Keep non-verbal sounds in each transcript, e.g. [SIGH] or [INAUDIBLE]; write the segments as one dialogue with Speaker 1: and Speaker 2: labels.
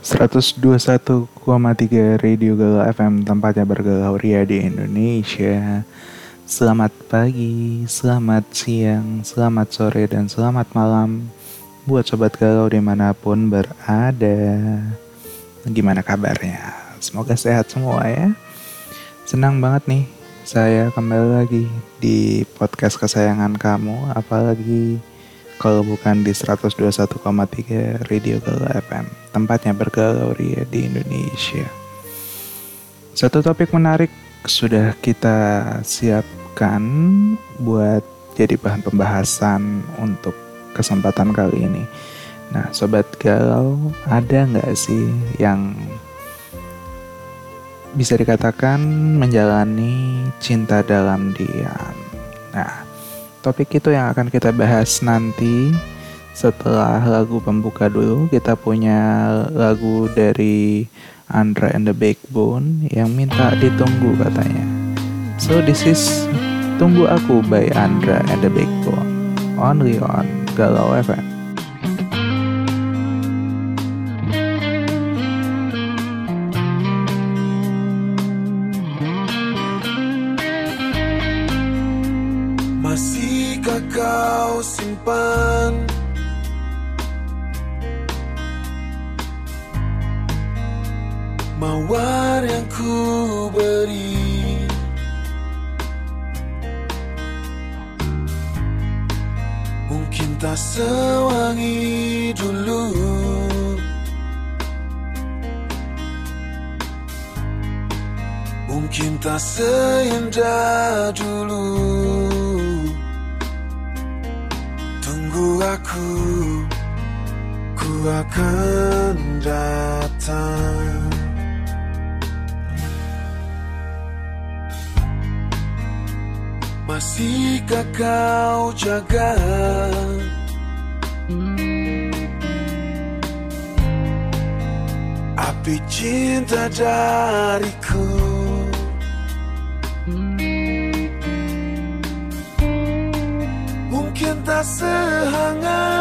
Speaker 1: 121,3 Radio Galau FM tempatnya bergalau ria di Indonesia. Selamat pagi, selamat siang, selamat sore, dan selamat malam buat sobat galau di mana pun berada. Gimana kabarnya? Semoga sehat semua ya. Senang banget nih saya kembali lagi di podcast kesayangan kamu, apalagi kalau bukan di 121,3 Radio Galau FM, tempatnya bergalau ria di Indonesia. Satu topik menarik sudah kita siapkan buat jadi bahan pembahasan untuk kesempatan kali ini. Nah, Sobat Galau, ada nggak sih yang bisa dikatakan menjalani cinta dalam diam? Nah, Topik itu yang akan kita bahas nanti setelah lagu pembuka dulu. Kita punya lagu dari Andra and the Backbone yang minta ditunggu katanya. So this is Tunggu Aku by Andra and the Backbone. Only on Galau FM.
Speaker 2: simpan. Mawar yang ku beri. Mungkin tak sewangi dulu. Mungkin tak seindah dulu. Masihkah kau jaga? Api cinta dariku. Mungkin tak sehangat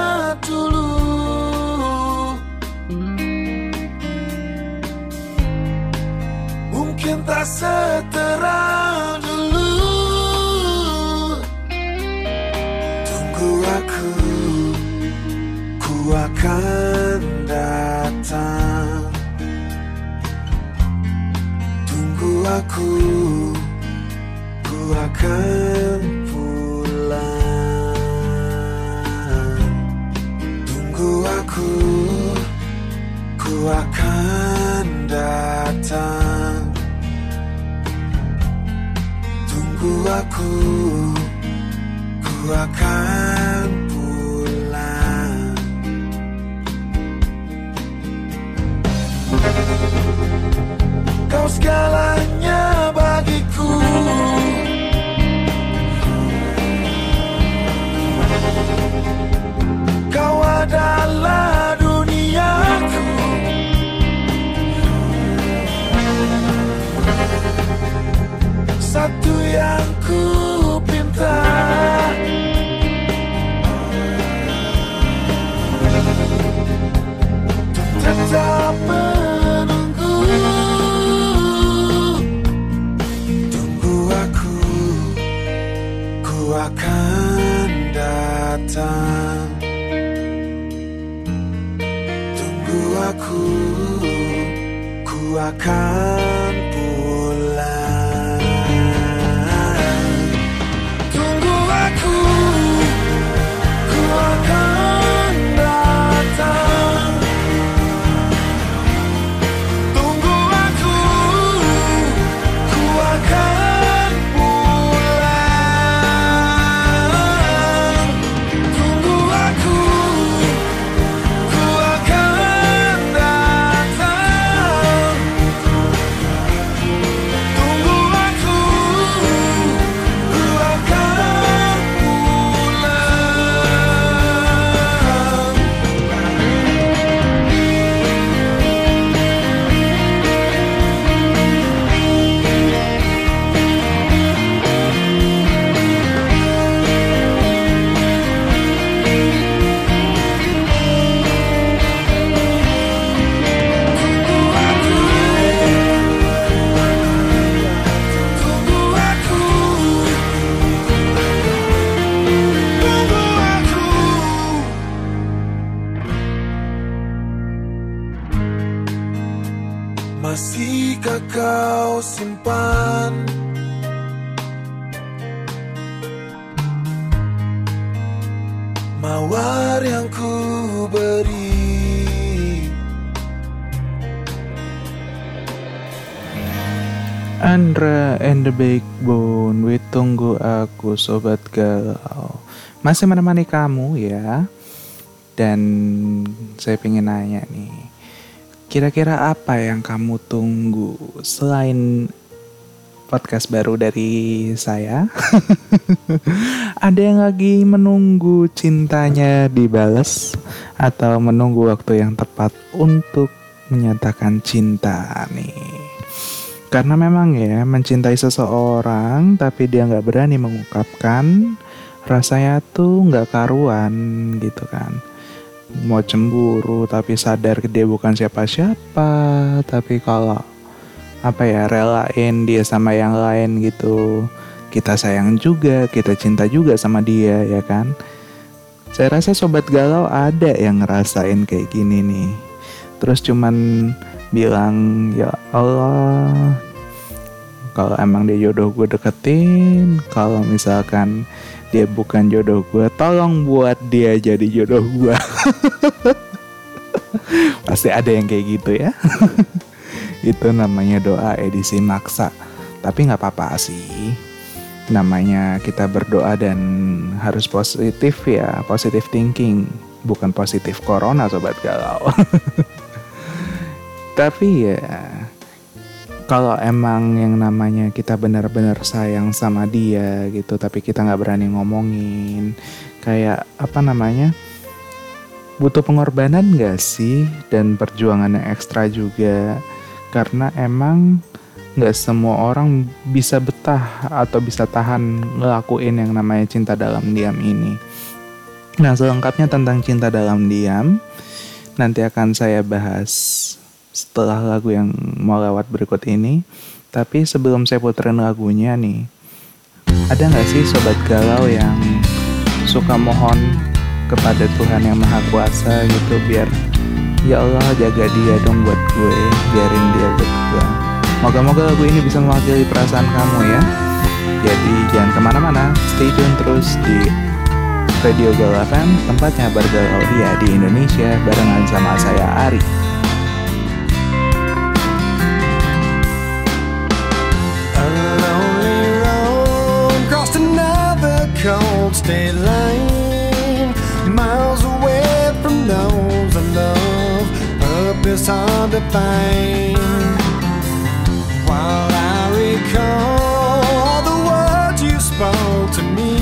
Speaker 2: akan datang. Tunggu aku Ku akan pulang. Tunggu aku Ku akan datang. Tunggu aku Ku akan
Speaker 3: segalanya bagiku. Kau adalah duniaku. Satu yang ku
Speaker 1: Backbone. Tunggu aku sobat galau. Masih menemani kamu ya. Dan saya pengen nanya nih Kira-kira apa yang kamu tunggu Selain podcast baru dari saya? [LAUGHS] Ada yang lagi menunggu cintanya dibalas Atau menunggu waktu yang tepat untuk menyatakan cinta nih karena memang ya mencintai seseorang tapi dia nggak berani mengungkapkan rasanya tuh nggak karuan gitu kan. Mau cemburu tapi sadar dia bukan siapa-siapa tapi kalau apa ya relain dia sama yang lain gitu kita sayang juga kita cinta juga sama dia ya kan. Saya rasa sobat galau ada yang ngerasain kayak gini nih. Terus cuman bilang ya Allah kalau emang dia jodoh gue deketin kalau misalkan dia bukan jodoh gue tolong buat dia jadi jodoh gue [LAUGHS] pasti ada yang kayak gitu ya. [LAUGHS] Itu namanya doa edisi maksa. Tapi nggak apa-apa sih. Namanya kita berdoa dan harus positif ya positif thinking. Bukan positif corona sobat galau [LAUGHS] tapi ya kalau emang yang namanya kita benar-benar sayang sama dia gitu tapi kita nggak berani ngomongin kayak apa namanya butuh pengorbanan gak sih? Dan perjuangan yang ekstra juga karena emang nggak semua orang bisa betah atau bisa tahan ngelakuin yang namanya cinta dalam diam ini. Nah selengkapnya tentang cinta dalam diam nanti akan saya bahas setelah lagu yang mau lewat berikut ini. Tapi sebelum saya puterin lagunya nih, ada nggak sih sobat galau yang suka mohon kepada Tuhan yang Maha Kuasa gitu biar ya Allah jaga dia dong buat gue, biarin dia buat gue. Moga-moga lagu ini bisa mewakili perasaan kamu ya. Jadi jangan ke mana-mana, stay tune terus di Radio Galau FM, tempatnya bergalau dia di Indonesia barengan sama saya Ari.
Speaker 3: State line. Miles away from those I love, purpose hard to find. While I recall all the words you spoke to me,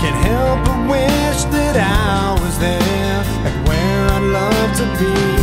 Speaker 3: can't help but wish that I was there, like where I'd love to be.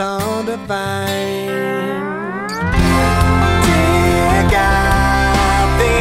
Speaker 3: all divine. Dear God, the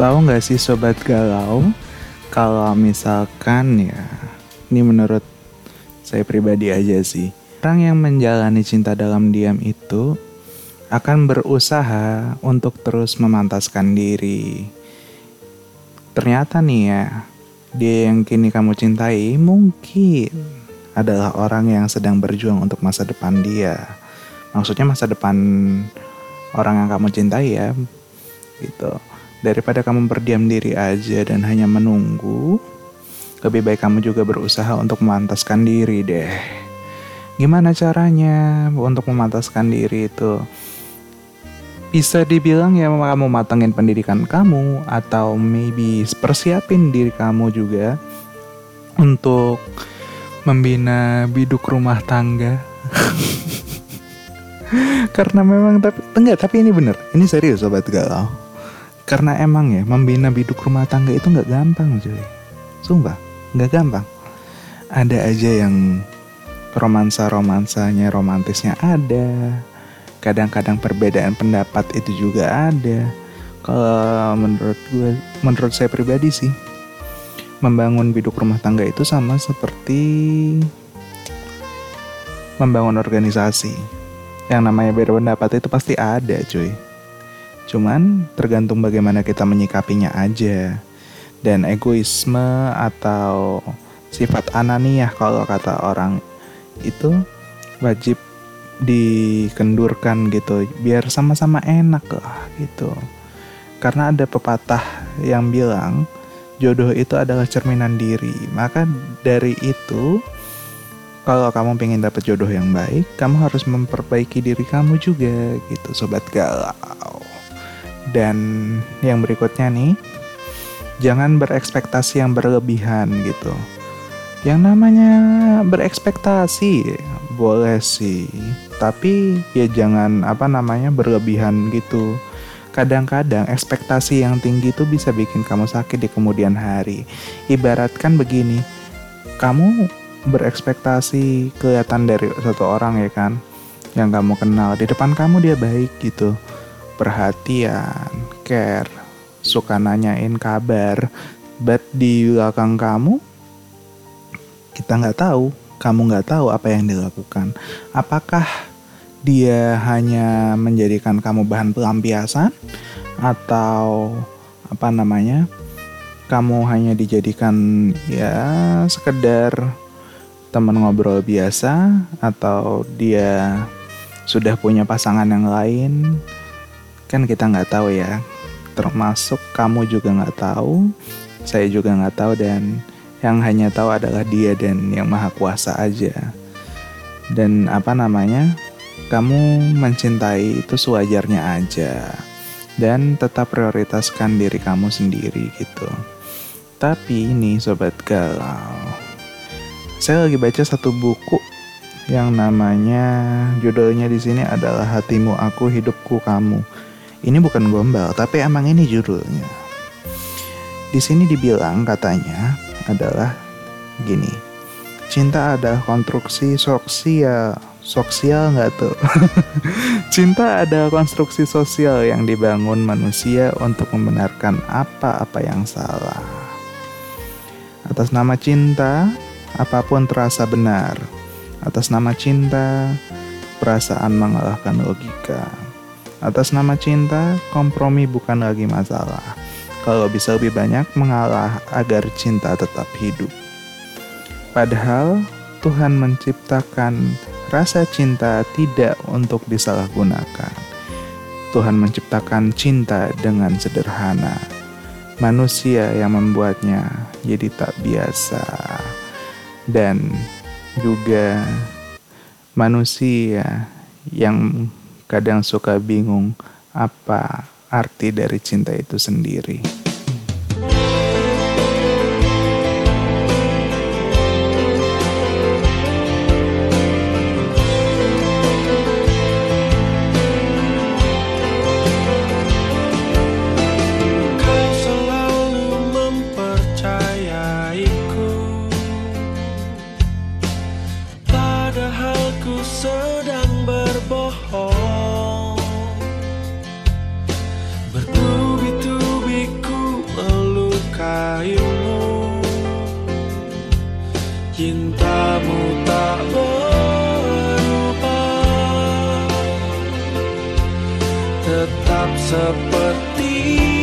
Speaker 1: Tahu nggak sih sobat galau, kalau misalkan ya, ini menurut saya pribadi aja sih, orang yang menjalani cinta dalam diam itu akan berusaha untuk terus memantaskan diri. Ternyata nih ya, dia yang kini kamu cintai mungkin adalah orang yang sedang berjuang untuk masa depan dia. Maksudnya masa depan orang yang kamu cintai ya, gitu. Daripada kamu berdiam diri aja dan hanya menunggu, lebih baik kamu juga berusaha untuk memantaskan diri deh. Gimana caranya untuk memantaskan diri itu? Bisa dibilang ya kamu matengin pendidikan kamu atau maybe persiapin diri kamu juga untuk membina biduk rumah tangga. [LAUGHS] Karena memang tapi enggak tapi ini bener, ini serius sobat galau. Karena emang ya membina biduk rumah tangga itu nggak gampang cuy. Sumpah, nggak gampang. Ada aja yang romansa-romansanya, romantisnya ada. Kadang-kadang perbedaan pendapat itu juga ada. Kalau menurut gue, menurut saya pribadi sih, membangun biduk rumah tangga itu sama seperti membangun organisasi. Yang namanya beda pendapat itu pasti ada cuy. Cuman tergantung bagaimana kita menyikapinya aja. Dan egoisme atau sifat ananiah kalau kata orang itu wajib dikendurkan gitu biar sama-sama enak lah gitu. Karena ada pepatah yang bilang jodoh itu adalah cerminan diri. Maka dari itu kalau kamu pengen dapet jodoh yang baik, kamu harus memperbaiki diri kamu juga gitu, sobat galau. Dan yang berikutnya nih, jangan berekspektasi yang berlebihan gitu. Yang namanya berekspektasi boleh sih, tapi ya jangan apa namanya berlebihan gitu. Kadang-kadang ekspektasi yang tinggi itu bisa bikin kamu sakit di kemudian hari. Ibaratkan begini, kamu berekspektasi kelihatan dari satu orang ya kan, yang kamu kenal di depan kamu dia baik gitu, perhatian, care, suka nanyain kabar, but di belakang kamu kita nggak tahu, kamu nggak tahu apa yang dilakukan. Apakah dia hanya menjadikan kamu bahan pelampiasan atau apa namanya? Kamu hanya dijadikan ya sekedar teman ngobrol biasa atau dia sudah punya pasangan yang lain kan kita nggak tahu ya. Termasuk kamu juga nggak tahu saya juga nggak tahu dan yang hanya tahu adalah dia dan yang maha kuasa aja. Dan apa namanya kamu mencintai itu sewajarnya aja. Dan tetap prioritaskan diri kamu sendiri gitu. Tapi ini sobat galau saya lagi baca satu buku yang namanya judulnya di sini adalah hatimu aku hidupku kamu ini bukan gombal, tapi emang ini judulnya. Di sini dibilang katanya adalah gini. Cinta adalah konstruksi sosial. Sosial nggak tuh? [LAUGHS] Cinta adalah konstruksi sosial yang dibangun manusia untuk membenarkan apa-apa yang salah. Atas nama cinta, apa pun terasa benar. Atas nama cinta, perasaan mengalahkan logika. Atas nama cinta, kompromi bukan lagi masalah. Kalau bisa lebih banyak mengalah agar cinta tetap hidup. Padahal Tuhan menciptakan rasa cinta tidak untuk disalahgunakan. Tuhan menciptakan cinta dengan sederhana. Manusia yang membuatnya jadi tak biasa. Dan juga manusia yang kadang suka bingung apa arti dari cinta itu sendiri.
Speaker 3: Tetap seperti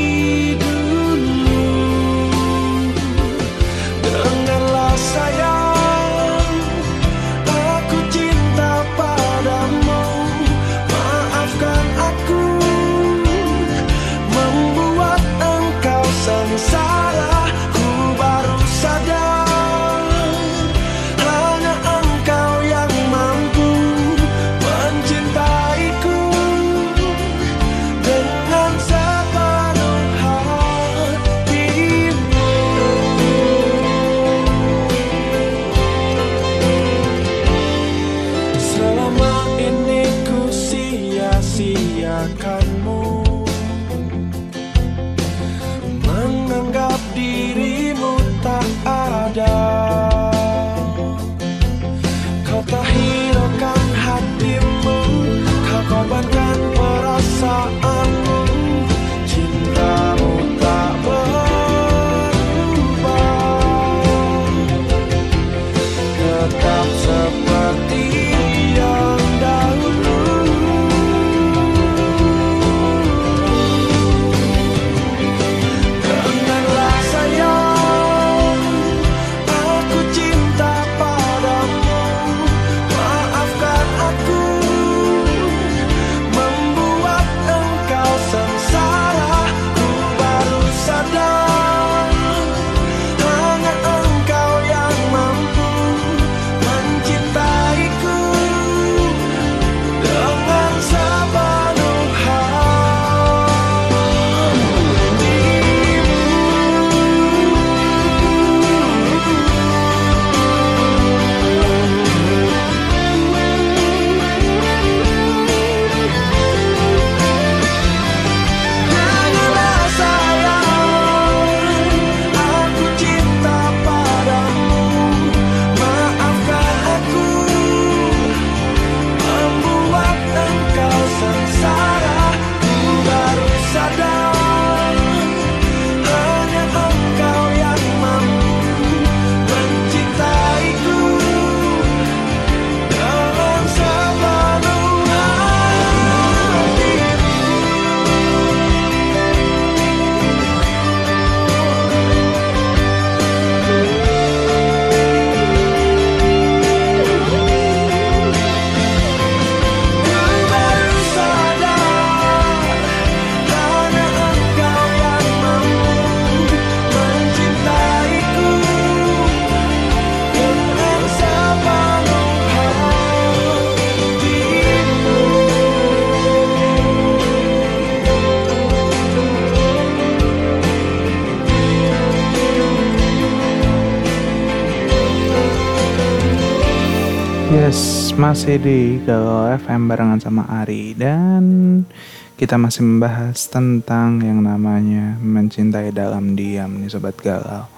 Speaker 1: masih di Galau FM barengan sama Ari dan kita masih membahas tentang yang namanya mencintai dalam diam nih sobat galau.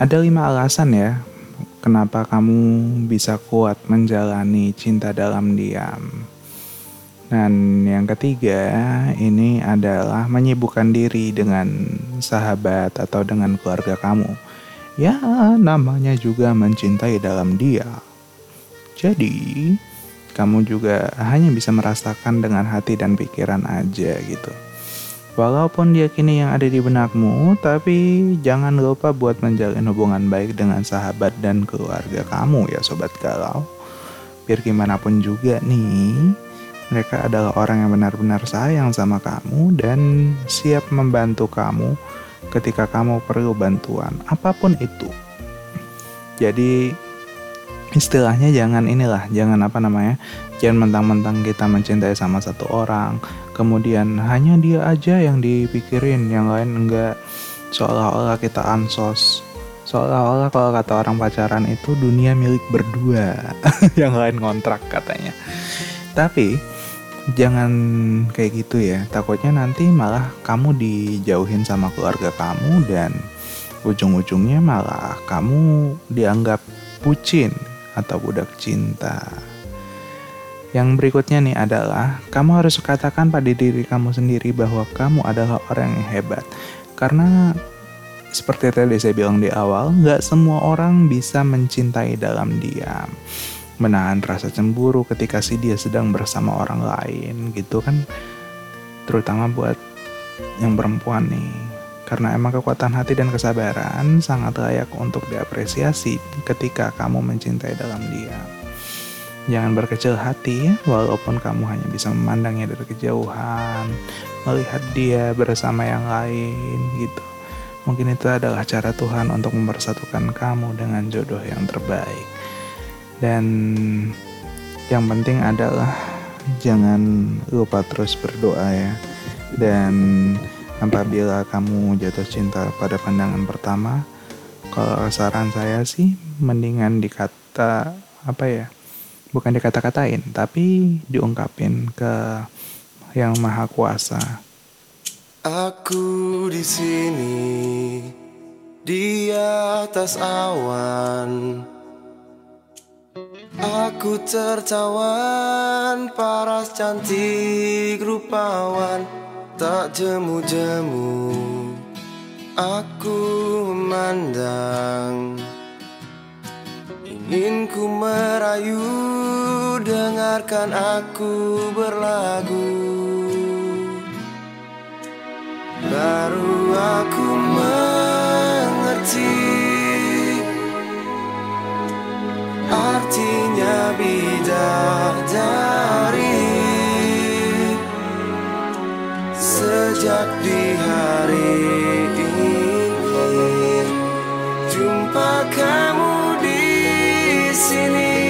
Speaker 1: Ada lima alasan ya kenapa kamu bisa kuat menjalani cinta dalam diam. Dan yang ketiga, ini adalah menyibukkan diri dengan sahabat atau dengan keluarga kamu. Ya, namanya juga mencintai dalam diam. Jadi, kamu juga hanya bisa merasakan dengan hati dan pikiran aja gitu. Walaupun diyakini yang ada di benakmu, tapi jangan lupa buat menjalin hubungan baik dengan sahabat dan keluarga kamu ya sobat galau. Biar gimana pun juga nih, mereka adalah orang yang benar-benar sayang sama kamu dan siap membantu kamu ketika kamu perlu bantuan, apa pun itu. Jadi istilahnya jangan inilah, jangan apa namanya, jangan mentang-mentang kita mencintai sama satu orang, kemudian hanya dia aja yang dipikirin, yang lain enggak. Seolah-olah kita ansos, seolah-olah kalau kata orang pacaran itu dunia milik berdua, [LAUGHS] yang lain kontrak katanya. Tapi jangan kayak gitu ya, takutnya nanti malah kamu dijauhin sama keluarga kamu dan ujung-ujungnya malah kamu dianggap bucin atau budak cinta. Yang berikutnya nih adalah kamu harus katakan pada diri kamu sendiri bahwa kamu adalah orang yang hebat. Karena seperti tadi saya bilang di awal, nggak semua orang bisa mencintai dalam diam. Menahan rasa cemburu ketika si dia sedang bersama orang lain gitu kan. Terutama buat yang perempuan nih. Karena emang kekuatan hati dan kesabaran sangat layak untuk diapresiasi ketika kamu mencintai dalam diam. Jangan berkecil hati ya, walaupun kamu hanya bisa memandangnya dari kejauhan, melihat dia bersama yang lain gitu. Mungkin itu adalah cara Tuhan untuk mempersatukan kamu dengan jodoh yang terbaik. Dan yang penting adalah jangan lupa terus berdoa ya. Dan apabila kamu jatuh cinta pada pandangan pertama, kalau saran saya sih mendingan dikata apa ya? bukan dikata-katain, tapi diungkapin ke yang maha kuasa.
Speaker 2: Aku di sini di atas awan. Aku tertawan paras cantik rupawan tak jemu-jemu. Aku memandang Ingin ku merayu dengarkan aku berlagu Baru aku mengerti Artinya bidadari Sejak di hari ini. Jumpa kamu di sini.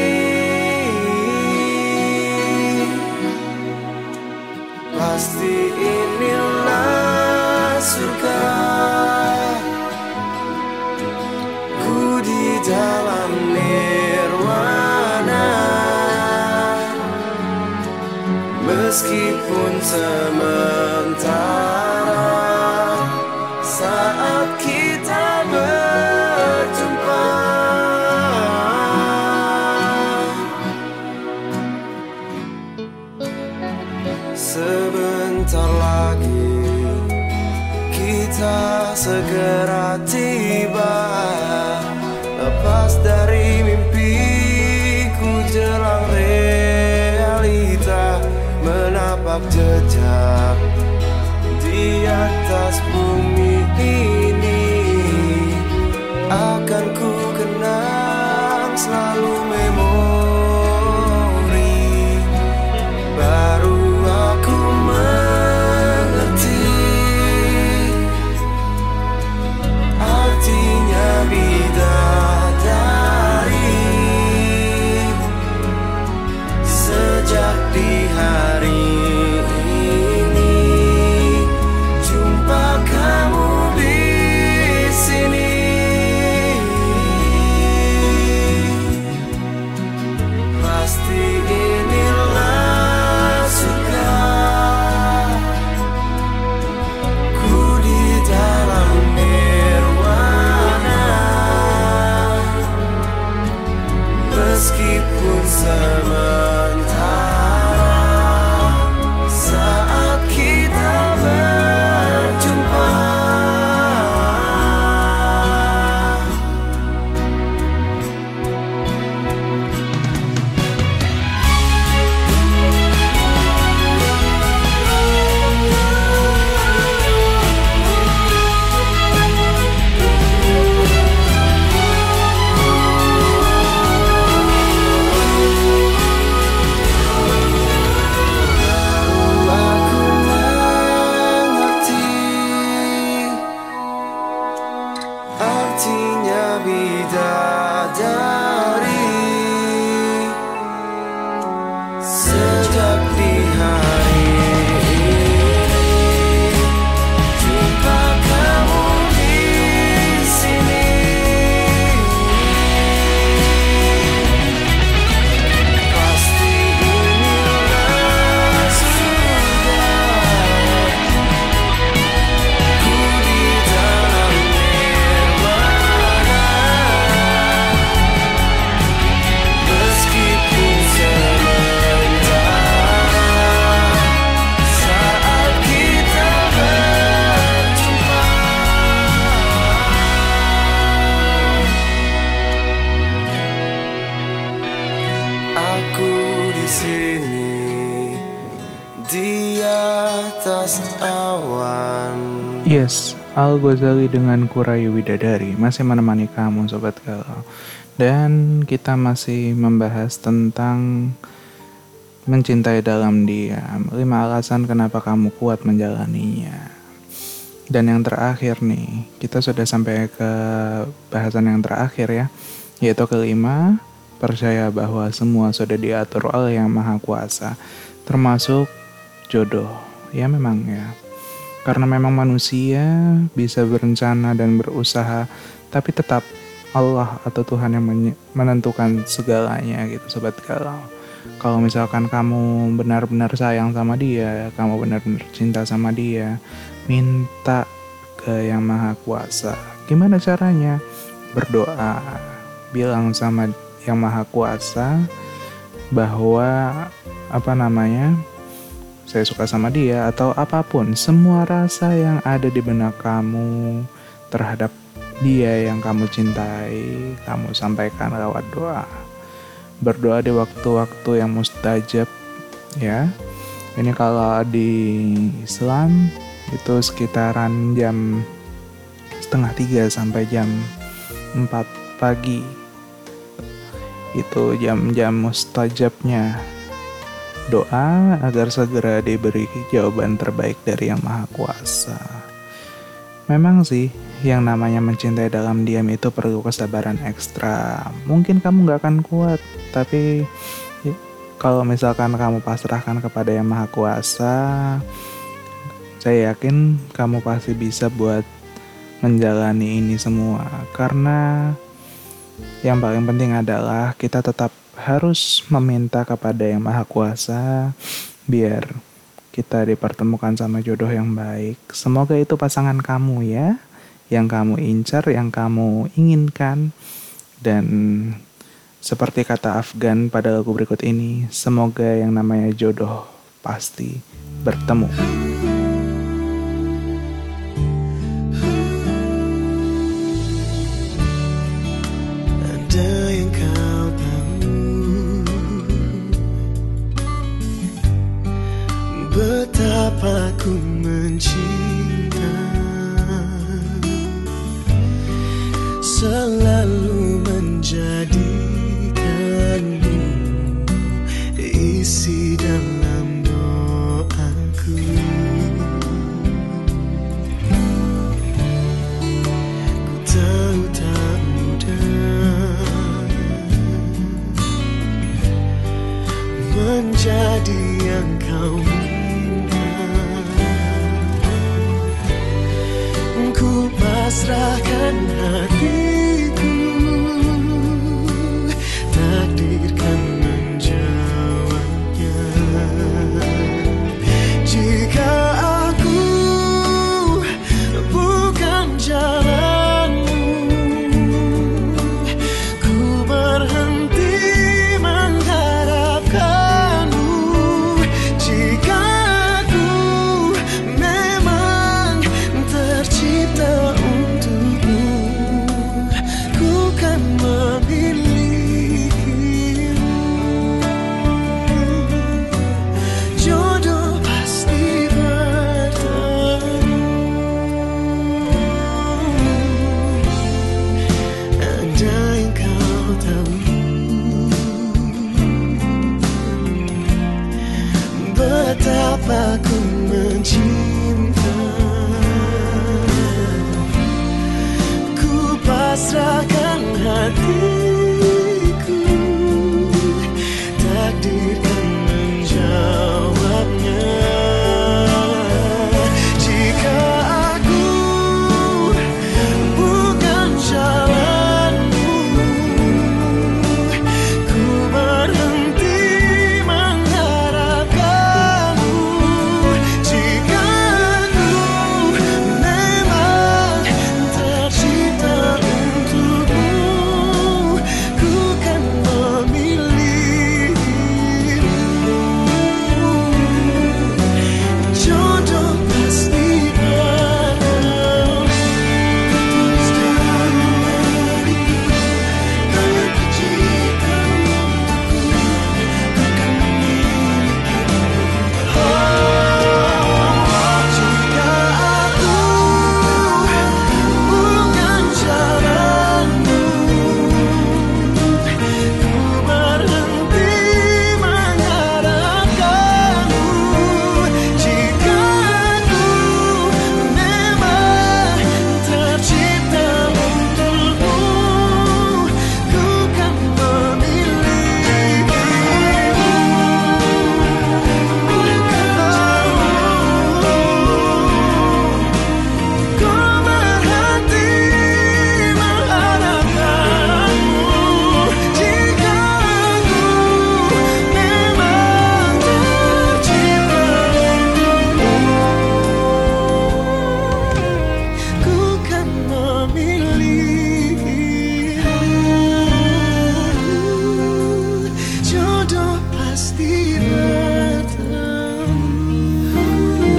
Speaker 2: Pasti inilah surga. Ku di dalam Meskipun sementara Saat kita berjumpa. Sebentar lagi kita segera tiba jejak di atas
Speaker 1: Al Ghazali dengan Kurayu Widadari. Masih menemani kamu Sobat Galau Dan kita masih membahas tentang mencintai dalam diam. 5 alasan kenapa kamu kuat menjalaninya. Dan yang terakhir nih, kita sudah sampai ke bahasan yang terakhir ya Yaitu kelima, percaya bahwa semua sudah diatur oleh Yang Maha Kuasa Termasuk jodoh. Ya memang ya karena memang manusia bisa berencana dan berusaha, tapi tetap Allah atau Tuhan yang menentukan segalanya gitu sobat galau. Kalau misalkan kamu benar-benar sayang sama dia, kamu benar-benar cinta sama dia, minta ke Yang Maha Kuasa. Gimana caranya? Berdoa, bilang sama Yang Maha Kuasa bahwa apa namanya? Saya suka sama dia atau apa pun semua rasa yang ada di benak kamu terhadap dia yang kamu cintai kamu sampaikan lewat doa. Berdoa di waktu-waktu yang mustajab ya. Ini kalau di Islam itu sekitaran jam setengah tiga sampai jam 4 pagi. Itu jam-jam mustajabnya doa agar segera diberi jawaban terbaik dari Yang Maha Kuasa. Memang sih, yang namanya mencintai dalam diam itu perlu kesabaran ekstra. Mungkin kamu gak akan kuat, tapi ya, kalau misalkan kamu pasrahkan kepada Yang Maha Kuasa, saya yakin kamu pasti bisa buat menjalani ini semua. Karena yang paling penting adalah kita tetap harus meminta kepada Yang Maha Kuasa biar kita dipertemukan sama jodoh yang baik. Semoga itu pasangan kamu ya, yang kamu incar, yang kamu inginkan. Dan seperti kata Afgan pada lagu berikut ini, semoga yang namanya jodoh pasti bertemu.
Speaker 3: Betapa ku mencinta? Selalu menjadikanmu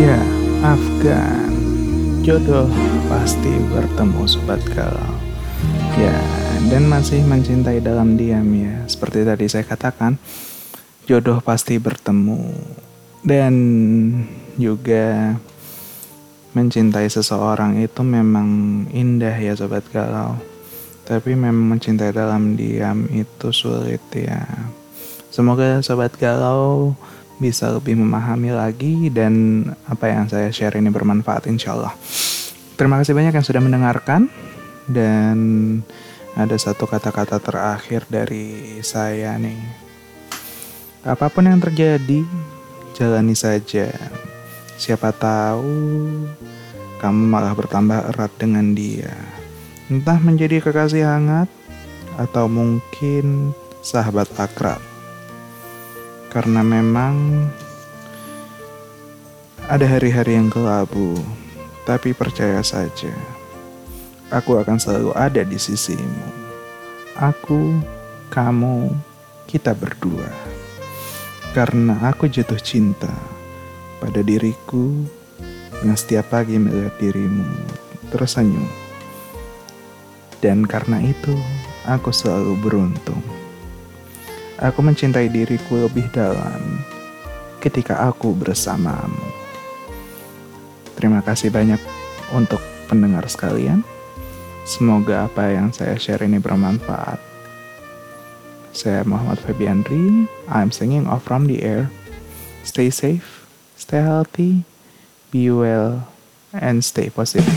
Speaker 3: Ya, Afgan. Jodoh pasti bertemu
Speaker 1: sobat galau. Ya, dan masih mencintai dalam diam ya. Seperti tadi saya katakan Jodoh pasti bertemu. Dan juga Mencintai seseorang itu memang indah ya sobat galau. Tapi memang mencintai dalam diam itu sulit ya. Semoga sobat galau bisa lebih memahami lagi dan apa yang saya share ini bermanfaat insya Allah. Terima kasih banyak yang sudah mendengarkan dan ada satu kata-kata terakhir dari saya nih. Apa pun yang terjadi, jalani saja. Siapa tahu kamu malah bertambah erat dengan dia. Entah menjadi kekasih hangat atau mungkin sahabat akrab karena memang ada hari-hari yang kelabu, tapi percaya saja, aku akan selalu ada di sisimu. Aku, kamu, kita berdua. Karena aku jatuh cinta pada diriku yang setiap pagi melihat dirimu tersenyum. Dan karena itu, aku selalu beruntung. Aku mencintai diriku lebih dalam ketika aku bersamamu. Terima kasih banyak untuk pendengar sekalian. Semoga apa yang saya share ini bermanfaat. Saya Muhammad Febiandri. I'm singing off from the air. Stay safe, stay healthy, be well, and stay positive.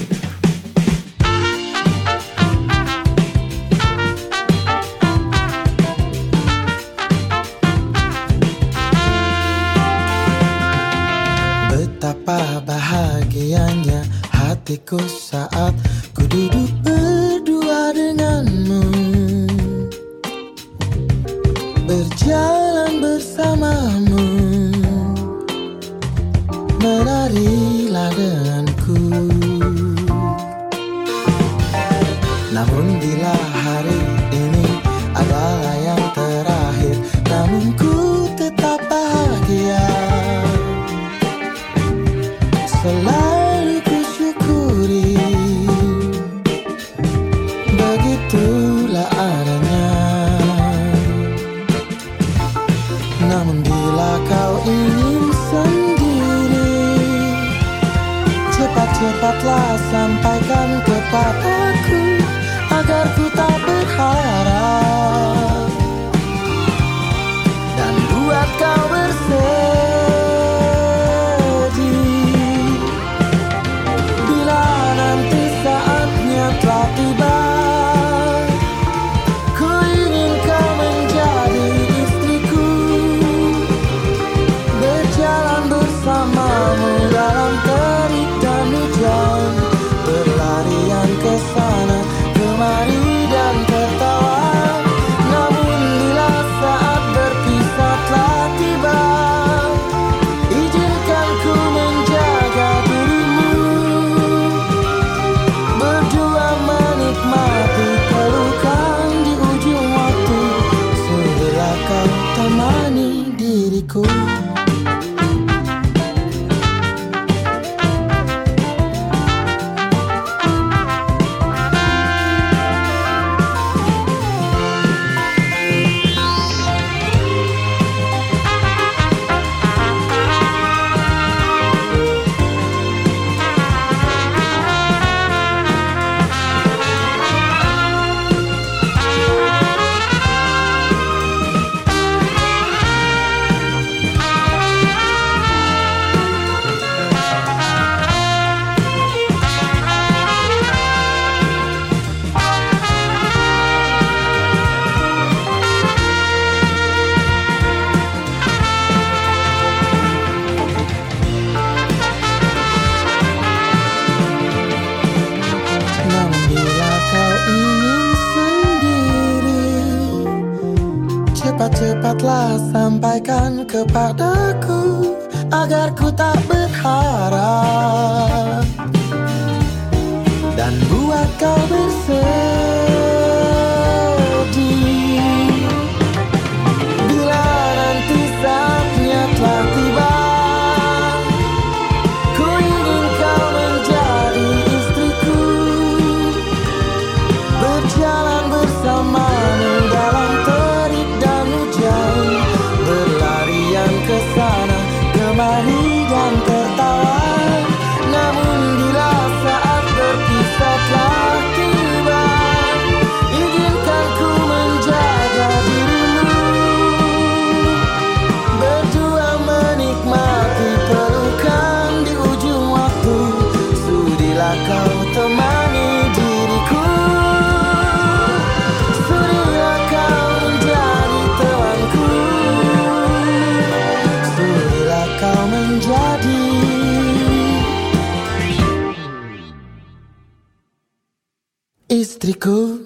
Speaker 3: Rico